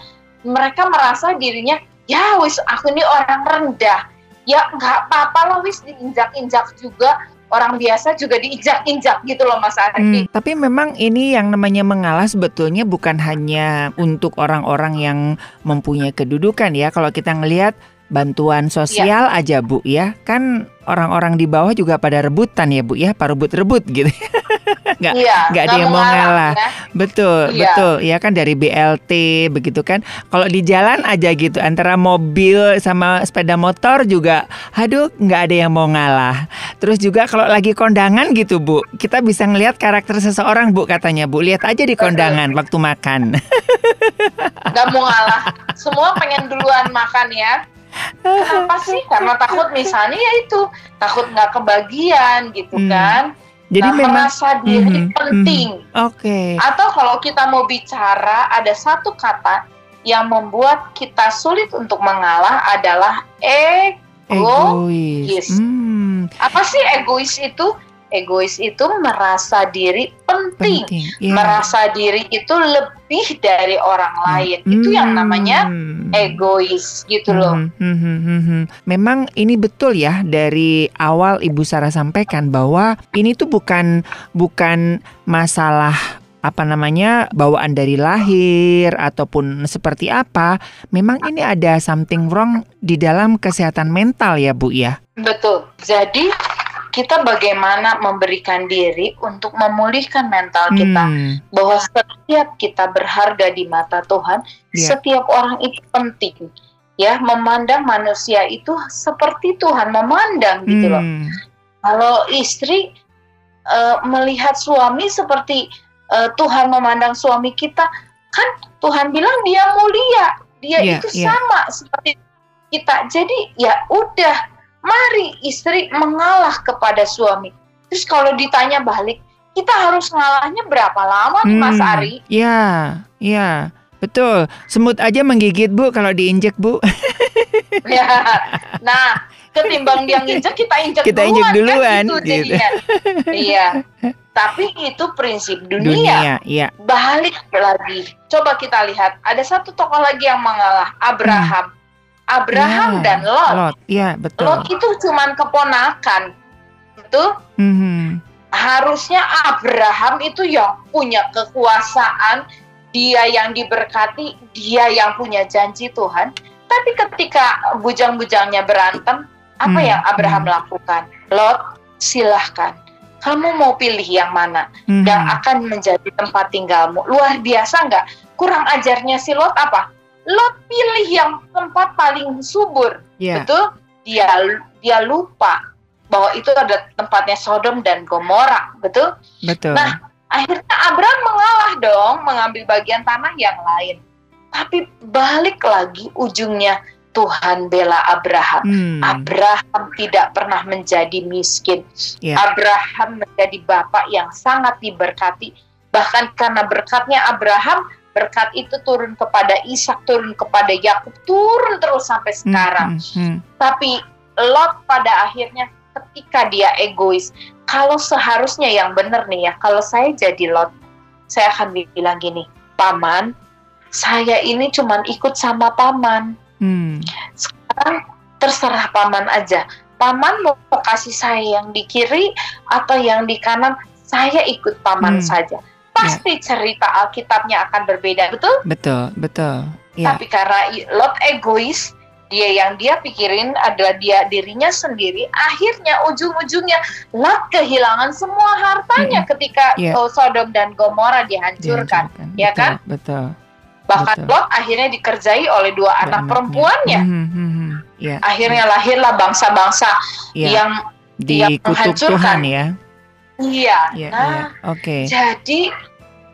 mereka merasa dirinya ya wis aku ini orang rendah, ya nggak apa-apa lah wis diinjak-injak juga orang biasa juga diinjak-injak gitu loh Mas Ari. Hmm, tapi memang ini yang namanya mengalah sebetulnya bukan hanya untuk orang-orang yang mempunyai kedudukan ya. Kalau kita ngelihat bantuan sosial aja Bu ya, kan orang-orang di bawah juga pada rebutan ya Bu ya, parebut-rebut gitu. nggak- Iya, nggak ada yang mau ngalah. ya. betul, Iya. betul. Ya kan dari BLT begitu kan. Kalau di jalan aja gitu antara mobil sama sepeda motor juga aduh nggak ada yang mau ngalah. Terus juga kalau lagi kondangan gitu Bu, kita bisa ngelihat karakter seseorang Bu katanya Bu. Lihat aja di kondangan waktu makan. nggak mau ngalah. Semua pengen duluan makan ya. Kenapa sih? Karena takut misalnya ya itu takut nggak kebagian gitu Hmm. kan. Jadi Nah, memang merasa diri Mhm, penting. oke. Atau kalau kita mau bicara ada satu kata yang membuat kita sulit untuk mengalah adalah ego. Egois. Hmm, Apa sih egois itu? Egois itu merasa diri penting, penting. Iya. merasa diri itu lebih dari orang lain. Itu yang namanya Hmm. egois gitu loh. Hmm, hmm, hmm, hmm, hmm. Memang ini betul ya dari awal Ibu Sarah sampaikan bahwa ini tuh bukan bukan masalah apa namanya bawaan dari lahir ataupun seperti apa. Memang ini ada something wrong di dalam kesehatan mental ya Bu ya. Betul. Jadi kita bagaimana memberikan diri untuk memulihkan mental kita Hmm, bahwa setiap kita berharga di mata Tuhan, Iya. setiap orang itu penting. Ya, memandang manusia itu seperti Tuhan memandang gitu loh. hmm, Kalau istri eh, melihat suami seperti eh, Tuhan memandang suami kita, kan Tuhan bilang dia mulia, dia Iya, itu iya. sama seperti kita. Jadi ya udah, mari istri mengalah kepada suami. Terus kalau ditanya balik, kita harus ngalahnya berapa lama nih Mas hmm. Ari? Ya, ya. Betul. Semut aja menggigit Bu kalau diinjek Bu. Ya. Nah, ketimbang dia nginjek kita injek Kita duluan, injek duluan, kan gitu gitu. iya. Tapi itu prinsip dunia. Dunia, ya. Balik lagi. Coba kita lihat, ada satu tokoh lagi yang mengalah, Abraham. Abraham Ya, dan Lot. Lot, ya betul. Lot itu cuman keponakan. Itu Mhm. harusnya Abraham itu yang punya kekuasaan, dia yang diberkati, dia yang punya janji Tuhan. Tapi ketika bujang-bujangnya berantem, apa Hmm, yang Abraham hmm. lakukan? Lot, silahkan. Kamu mau pilih yang mana? Mhm. Yang akan menjadi tempat tinggalmu. Luar biasa nggak? Kurang ajarnya si Lot apa? Lot pilih yang tempat paling subur. Ya. Betul? Dia dia lupa bahwa itu ada tempatnya Sodom dan Gomora. Betul? Betul. Nah, Akhirnya Abraham mengalah dong, mengambil bagian tanah yang lain. Tapi balik lagi ujungnya Tuhan bela Abraham. Hmm. Abraham tidak pernah menjadi miskin. Ya. Abraham menjadi bapak yang sangat diberkati. Bahkan karena berkatnya Abraham, berkat itu turun kepada Ishak, turun kepada Yakub, turun terus sampai Hmm, sekarang. hmm, hmm. Tapi Lot pada akhirnya ketika dia egois, kalau seharusnya yang benar nih ya, kalau saya jadi Lot, saya akan bilang gini, paman, saya ini cuman ikut sama paman. Hmm. Sekarang terserah paman aja. Paman mau kasih saya yang di kiri atau yang di kanan, saya ikut paman Hmm. saja. Pasti cerita Alkitabnya akan berbeda, betul? Betul, betul. Ya. Tapi karena Lot egois, dia yang dia pikirin adalah dia dirinya sendiri. Akhirnya ujung-ujungnya Lot kehilangan semua hartanya ketika Iya. oh, Sodom dan Gomora dihancurkan. Dihancurkan. ya Betul, kan? Betul. Bahkan Betul. Lot akhirnya dikerjai oleh dua Ada anak anaknya. perempuannya. Hmm, hmm, hmm. Ya. Akhirnya lahirlah bangsa-bangsa ya. yang dikutuk menghancurkan. Tuhan ya. Iya. Ya, nah, ya. Oke. jadi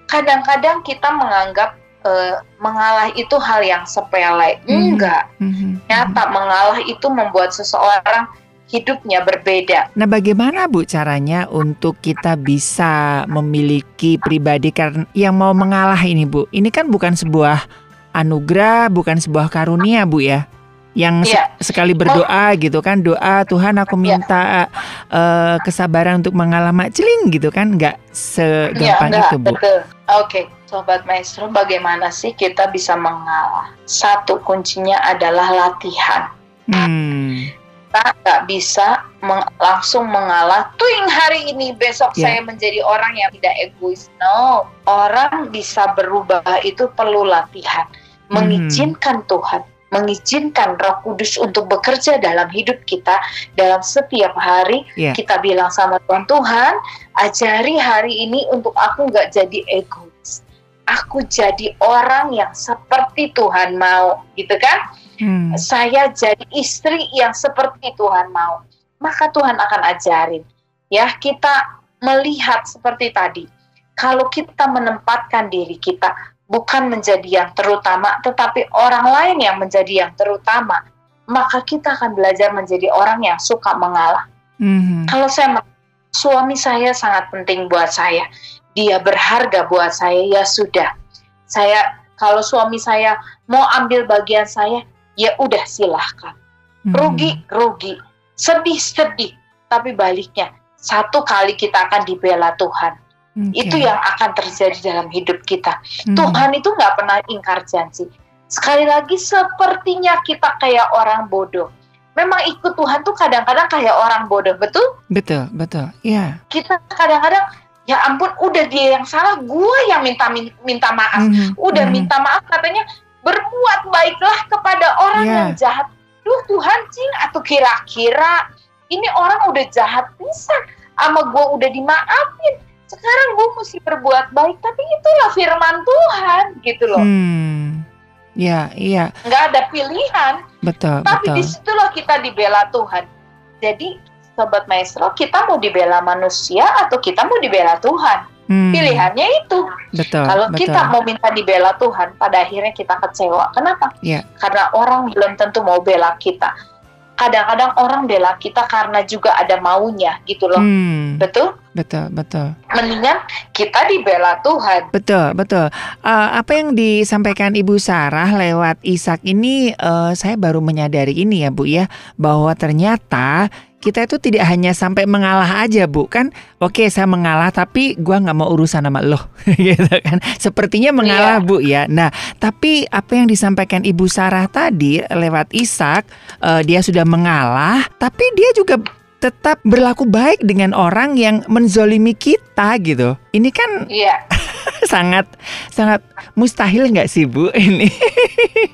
kadang-kadang kita menganggap eh, mengalah itu hal yang sepele. Hmm. Enggak. Hmm, hmm, hmm. Mengalah itu membuat seseorang hidupnya berbeda. Nah, bagaimana Bu caranya untuk kita bisa memiliki pribadi karena yang mau mengalah ini, Bu? Ini kan bukan sebuah anugerah, bukan sebuah karunia, Bu ya. Yang se- Iya. sekali berdoa gitu kan, doa Tuhan aku Iya. minta eh, kesabaran untuk mengalah mak celing gitu kan, nggak segampang enggak, itu, Bu. betul. Oke, Sobat Maestro, bagaimana sih kita bisa mengalah? Satu kuncinya adalah latihan. Hmm, Kita nggak bisa meng- langsung mengalah, tuing hari ini, besok Ya. saya menjadi orang yang tidak egois. No, orang bisa berubah itu perlu latihan. Mhm. Mengizinkan Tuhan, mengizinkan Roh Kudus untuk bekerja dalam hidup kita dalam setiap hari. Ya. Kita bilang sama Tuhan, Tuhan, ajari hari ini untuk aku nggak jadi egois. Aku jadi orang yang seperti Tuhan mau, gitu kan? hmm, Saya jadi istri yang seperti Tuhan mau. Maka Tuhan akan ajarin. Ya, kita melihat seperti tadi. Kalau kita menempatkan diri kita bukan menjadi yang terutama, tetapi orang lain yang menjadi yang terutama, maka kita akan belajar menjadi orang yang suka mengalah. hmm, Kalau saya suami saya sangat penting buat saya, dia berharga buat saya, ya sudah. Saya kalau suami saya mau ambil bagian saya, ya udah silahkan. hmm. Rugi, rugi. Sedih, sedih. Tapi baliknya, satu kali kita akan dibela Tuhan. Oke. Itu yang akan terjadi dalam hidup kita. Hmm, Tuhan itu nggak pernah ingkar janji. Sekali lagi, sepertinya kita kayak orang bodoh. Memang ikut Tuhan tuh kadang-kadang kayak orang bodoh, betul? betul, betul. Ya. Kita kadang-kadang, ya ampun, udah dia yang salah, gue yang minta minta maaf. Hmm, Udah hmm. minta maaf, katanya berbuat baiklah kepada orang Ya. yang jahat. Duh Tuhan cing, atau kira-kira ini orang udah jahat pisan, sama gue udah dimaafin. Sekarang gue mesti berbuat baik, tapi itulah firman Tuhan, gitu loh. Hmm. Ya, iya, Nggak ada pilihan, betul, tapi betul. di situlah kita dibela Tuhan. Jadi, Sobat Maestro, kita mau dibela manusia atau kita mau dibela Tuhan? Hmm, Pilihannya itu. Betul, Kalau betul. kita mau minta dibela Tuhan, pada akhirnya kita kecewa. Kenapa? Iya. Karena orang belum tentu mau bela kita. Kadang-kadang orang bela kita karena juga ada maunya, gitu loh. Hmm, Betul? betul, betul. Mendingan kita dibela Tuhan. Betul, betul. Eh, apa yang disampaikan Ibu Sarah lewat Ishak ini, eh, saya baru menyadari ini ya Bu ya, bahwa ternyata kita itu tidak hanya sampai mengalah aja Bu kan, oke saya mengalah tapi gua nggak mau urusan sama lo, gitu kan. Sepertinya mengalah Iya. Bu ya. Nah, tapi apa yang disampaikan Ibu Sarah tadi lewat Ishak, eh, dia sudah mengalah, tapi dia juga tetap berlaku baik dengan orang yang menzolimi kita gitu. Ini kan Iya. sangat sangat mustahil nggak sih Bu ini?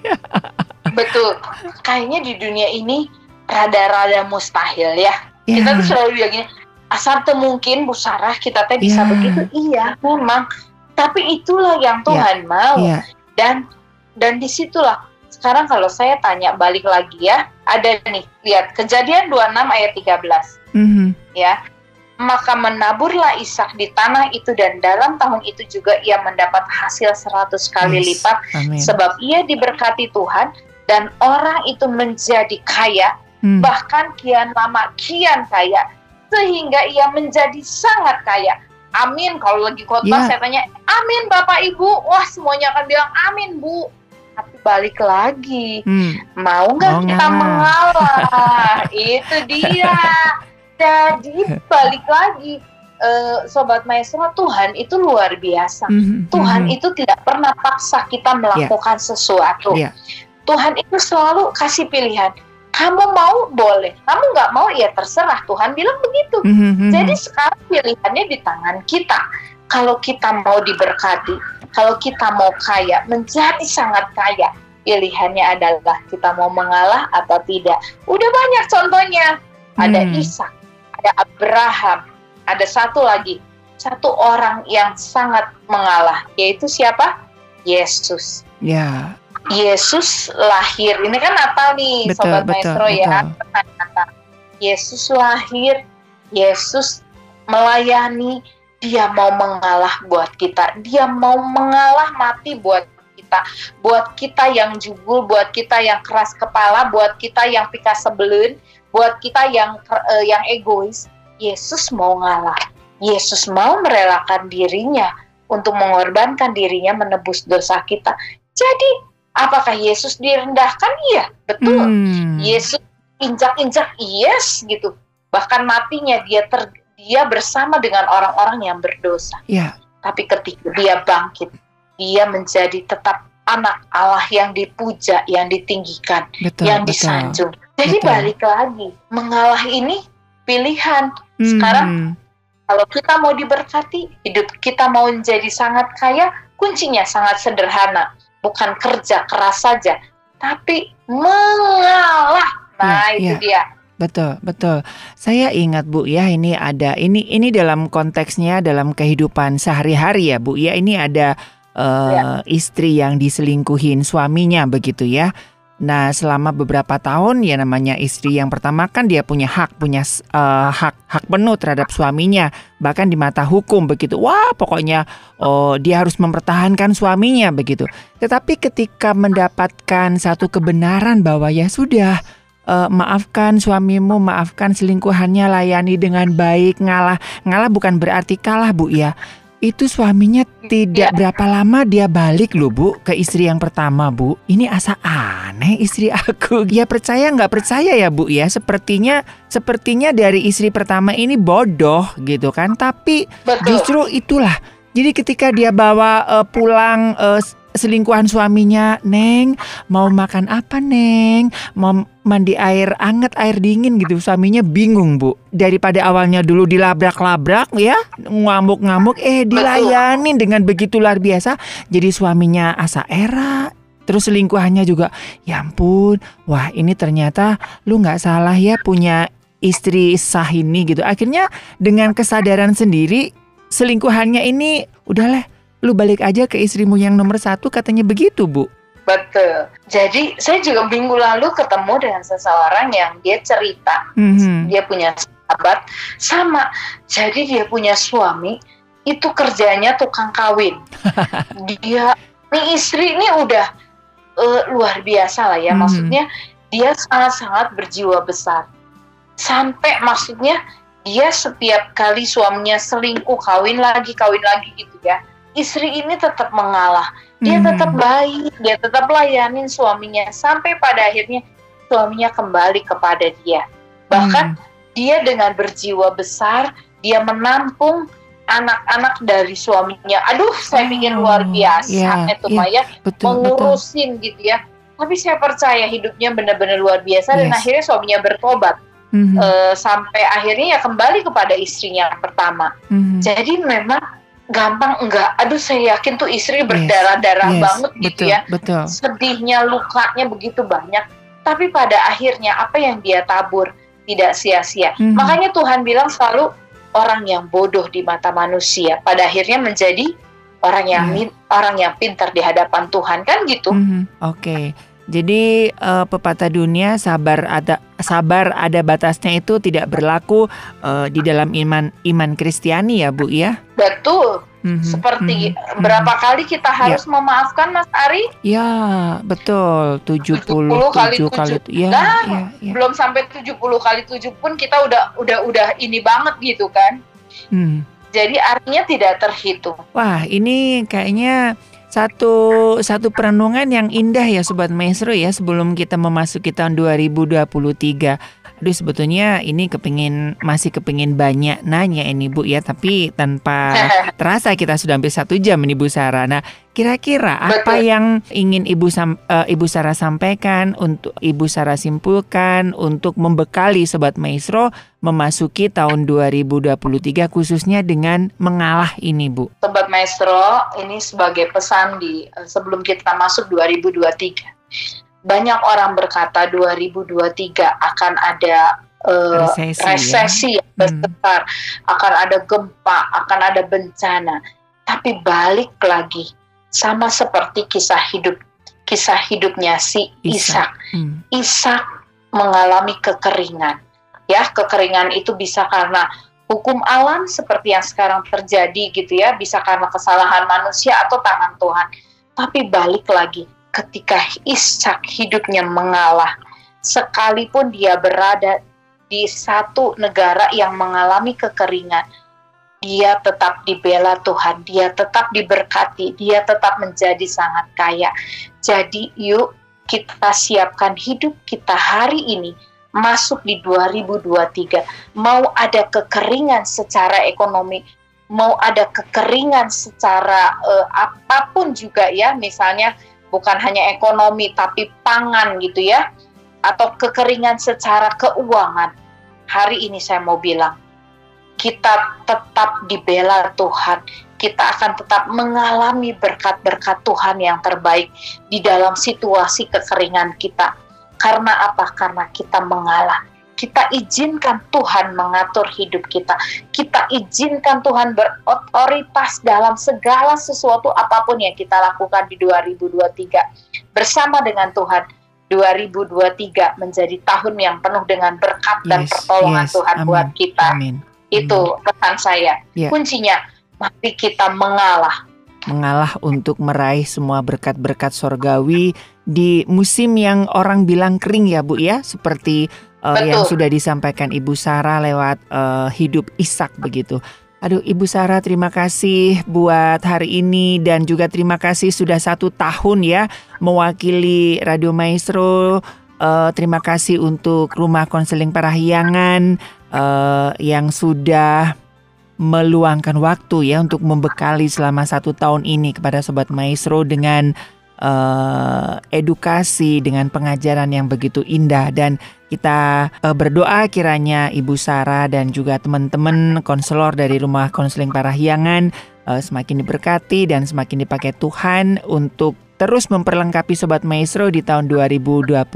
Betul. Kayaknya di dunia ini rada-rada mustahil ya. Ya. Kita tuh selalu bilang gini, asal tuh mungkin Bu Sarah kita teh bisa Ya. begitu. Iya, memang. Tapi itulah yang Tuhan mau. Iya. Dan dan di situlah sekarang kalau saya tanya balik lagi ya, ada nih, lihat kejadian 26 ayat 13 Mhm. ya. Maka menaburlah Ishak di tanah itu dan dalam tahun itu juga ia mendapat hasil 100 kali Yes. lipat Amin. sebab ia diberkati Tuhan dan orang itu menjadi kaya Hmm. bahkan kian lama kian kaya sehingga ia menjadi sangat kaya. Amin. Kalau lagi khotbah Ya. saya tanya, "Amin Bapak Ibu." Wah, semuanya akan bilang, "Amin, Bu." Tapi balik lagi, Hmm. mau nggak kita nggak? mengalah? Itu dia. Jadi balik lagi, eh, sobat maestro, Tuhan itu luar biasa. Mhm. Tuhan Mhm. itu tidak pernah paksa kita melakukan sesuatu. Iya. Tuhan itu selalu kasih pilihan. Kamu mau boleh, kamu nggak mau ya terserah. Tuhan bilang begitu. Mhm. Mhm. Jadi sekarang pilihannya di tangan kita. Kalau kita mau diberkati, kalau kita mau kaya, menjadi sangat kaya, pilihannya adalah kita mau mengalah atau tidak. Udah banyak contohnya. Ada Hmm. Ishak, ada Abraham, ada satu lagi, satu orang yang sangat mengalah, yaitu siapa? Yesus. ya Yesus lahir. Ini kan Natal nih, betul sobat betul maestro ya. betul. Natal. Yesus lahir, Yesus melayani, dia mau mengalah buat kita. Dia mau mengalah mati buat kita. Buat kita yang jubul, buat kita yang keras kepala, buat kita yang pika sebelun, buat kita yang eh, yang egois. Yesus mau ngalah. Yesus mau merelakan dirinya untuk mengorbankan dirinya menebus dosa kita. Jadi, apakah Yesus direndahkan? Iya, betul. Hmm. Yesus injak-injak yes gitu. Bahkan matinya dia ter dia bersama dengan orang-orang yang berdosa. Ya. Tapi ketika dia bangkit, dia menjadi tetap anak Allah yang dipuja, yang ditinggikan, betul yang betul. disanjung. Jadi Betul. balik lagi, mengalah ini pilihan. Hmm. Sekarang kalau kita mau diberkati, hidup kita mau menjadi sangat kaya, kuncinya sangat sederhana. Bukan kerja keras saja, tapi mengalah. Nah, Ya, itu ya. dia. Betul, betul. Saya ingat Bu ya, ini ada ini ini dalam konteksnya dalam kehidupan sehari-hari ya Bu ya. Ini ada eh, Ya. istri yang diselingkuhin suaminya begitu ya. Nah, selama beberapa tahun ya namanya istri yang pertama kan dia punya hak, punya eh, hak hak penuh terhadap suaminya, bahkan di mata hukum begitu. Wah, pokoknya oh dia harus mempertahankan suaminya begitu. Tetapi ketika mendapatkan satu kebenaran bahwa ya sudah eh, maafkan suamimu, maafkan selingkuhannya, layani dengan baik, ngalah. Ngalah bukan berarti kalah, Bu ya. Itu suaminya tidak Ya. berapa lama dia balik loh, Bu, ke istri yang pertama, Bu. Ini asa aneh istri aku. Ya percaya nggak percaya ya, Bu ya. Sepertinya sepertinya dari istri pertama ini bodoh gitu kan. Tapi Betul. Justru itulah. Jadi ketika dia bawa eh, pulang eh, selingkuhan suaminya, Neng, mau makan apa, Neng? Mau mandi air anget, air dingin gitu. Suaminya bingung, Bu. Daripada awalnya dulu dilabrak-labrak ya, ngamuk-ngamuk, eh dilayanin dengan begitu luar biasa. Jadi suaminya asa era. Terus selingkuhannya juga, ya ampun, wah ini ternyata lu nggak salah ya punya istri sah ini gitu. Akhirnya dengan kesadaran sendiri selingkuhannya ini udahlah lu balik aja ke istrimu yang nomor satu katanya begitu bu. Betul. Jadi saya juga minggu lalu ketemu dengan seseorang yang dia cerita Mhm. dia punya sahabat sama. Jadi dia punya suami itu kerjanya tukang kawin. dia nih istri ini udah eh, luar biasa lah ya. Mhm. Maksudnya dia sangat-sangat berjiwa besar. Sampai maksudnya dia setiap kali suaminya selingkuh kawin lagi kawin lagi gitu ya. Istri ini tetap mengalah. Dia Mhm. tetap baik, dia tetap layanin suaminya sampai pada akhirnya suaminya kembali kepada dia. Bahkan Mhm. dia dengan berjiwa besar, dia menampung anak-anak dari suaminya. Aduh, saya pikir Oh, luar biasa iya, itu iya. Maya betul betul. mengurusin gitu ya. Tapi saya percaya hidupnya benar-benar luar biasa dan Yes. akhirnya suaminya bertobat. mm-hmm. uh, sampai akhirnya ya kembali kepada istrinya yang pertama. Mm-hmm. Jadi memang gampang enggak. Aduh saya yakin tuh istri berdarah-darah yes, banget gitu betul, ya. Betul. Sedihnya, lukanya begitu banyak. Tapi pada akhirnya apa yang dia tabur tidak sia-sia. Mm-hmm. Makanya Tuhan bilang selalu orang yang bodoh di mata manusia pada akhirnya menjadi orang yang yeah. orang yang pintar di hadapan Tuhan kan gitu. Mm-hmm. Oke. Okay. Jadi uh, pepatah dunia sabar ada sabar ada batasnya itu tidak berlaku uh, di dalam iman iman Kristiani ya Bu ya. Betul. Mm-hmm, Seperti mm-hmm, berapa mm-hmm. kali kita ya. harus yeah. memaafkan Mas Ari? Ya, betul. 70, 70 kali 7 kali ya, nah, ya, ya. belum sampai 70 kali 7 pun kita udah udah udah ini banget gitu kan. Mm. Jadi artinya tidak terhitung. Wah, ini kayaknya satu satu perenungan yang indah ya Sobat Maestro ya sebelum kita memasuki tahun 2023. Aduh sebetulnya ini kepingin masih kepingin banyak nanya ini Bu ya tapi tanpa terasa kita sudah hampir satu jam ini Bu Sarah. Nah kira-kira apa yang ingin Ibu Sam, uh, Ibu Sarah sampaikan untuk Ibu Sarah simpulkan untuk membekali Sobat Maestro memasuki tahun 2023 khususnya dengan mengalah ini Bu. Sobat Maestro ini sebagai pesan di uh, sebelum kita masuk 2023 banyak orang berkata 2023 akan ada uh, resesi, resesi ya? hmm. besar, hmm. akan ada gempa, akan ada bencana. Tapi balik lagi sama seperti kisah hidup kisah hidupnya si Ishak. Hmm. Ishak mengalami kekeringan. Ya, kekeringan itu bisa karena hukum alam seperti yang sekarang terjadi gitu ya, bisa karena kesalahan manusia atau tangan Tuhan. Tapi balik lagi, ketika Ishak hidupnya mengalah, sekalipun dia berada di satu negara yang mengalami kekeringan, dia tetap dibela Tuhan, dia tetap diberkati, dia tetap menjadi sangat kaya. Jadi yuk kita siapkan hidup kita hari ini masuk di 2023. Mau ada kekeringan secara ekonomi, mau ada kekeringan secara uh, apa pun juga ya, misalnya bukan hanya ekonomi tapi pangan gitu ya atau kekeringan secara keuangan. Hari ini saya mau bilang kita tetap dibela Tuhan. Kita akan tetap mengalami berkat-berkat Tuhan yang terbaik di dalam situasi kekeringan kita. Karena apa? Karena kita mengalah kita izinkan Tuhan mengatur hidup kita. Kita izinkan Tuhan berotoritas dalam segala sesuatu apa pun yang kita lakukan di 2023. Bersama dengan Tuhan, 2023 menjadi tahun yang penuh dengan berkat yes, dan pertolongan yes, Tuhan amin, buat kita. Amin, Itu pesan saya. Yeah. Kuncinya, mari kita mengalah. Mengalah untuk meraih semua berkat-berkat sorgawi di musim yang orang bilang kering ya Bu ya, seperti uh, yang sudah disampaikan Ibu Sarah lewat uh, hidup Ishak begitu. Aduh Ibu Sarah terima kasih buat hari ini dan juga terima kasih sudah satu tahun ya mewakili Radio Maestro. Uh, terima kasih untuk Rumah Konseling Parahyangan uh, yang sudah meluangkan waktu ya untuk membekali selama satu tahun ini kepada Sobat Maestro dengan uh, edukasi dengan pengajaran yang begitu indah dan kita uh, berdoa kiranya Ibu Sarah dan juga teman-teman konselor dari Rumah Konseling Parahyangan uh, semakin diberkati dan semakin dipakai Tuhan untuk terus memperlengkapi Sobat Maestro di tahun 2023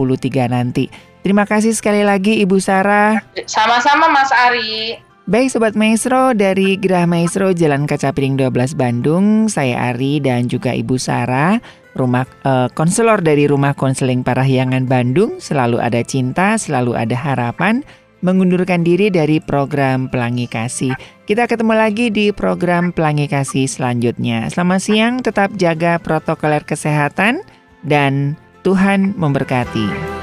nanti. Terima kasih sekali lagi Ibu Sarah. Sama-sama Mas Ari. Baik Sobat Maestro dari Gerah Maestro Jalan Kaca Piring 12 Bandung, saya Ari dan juga Ibu Sarah rumah uh, konselor dari Rumah Konseling Parahyangan Bandung selalu ada cinta, selalu ada harapan mengundurkan diri dari program Pelangi Kasih. Kita ketemu lagi di program Pelangi Kasih selanjutnya. Selamat siang, tetap jaga protokoler kesehatan dan Tuhan memberkati.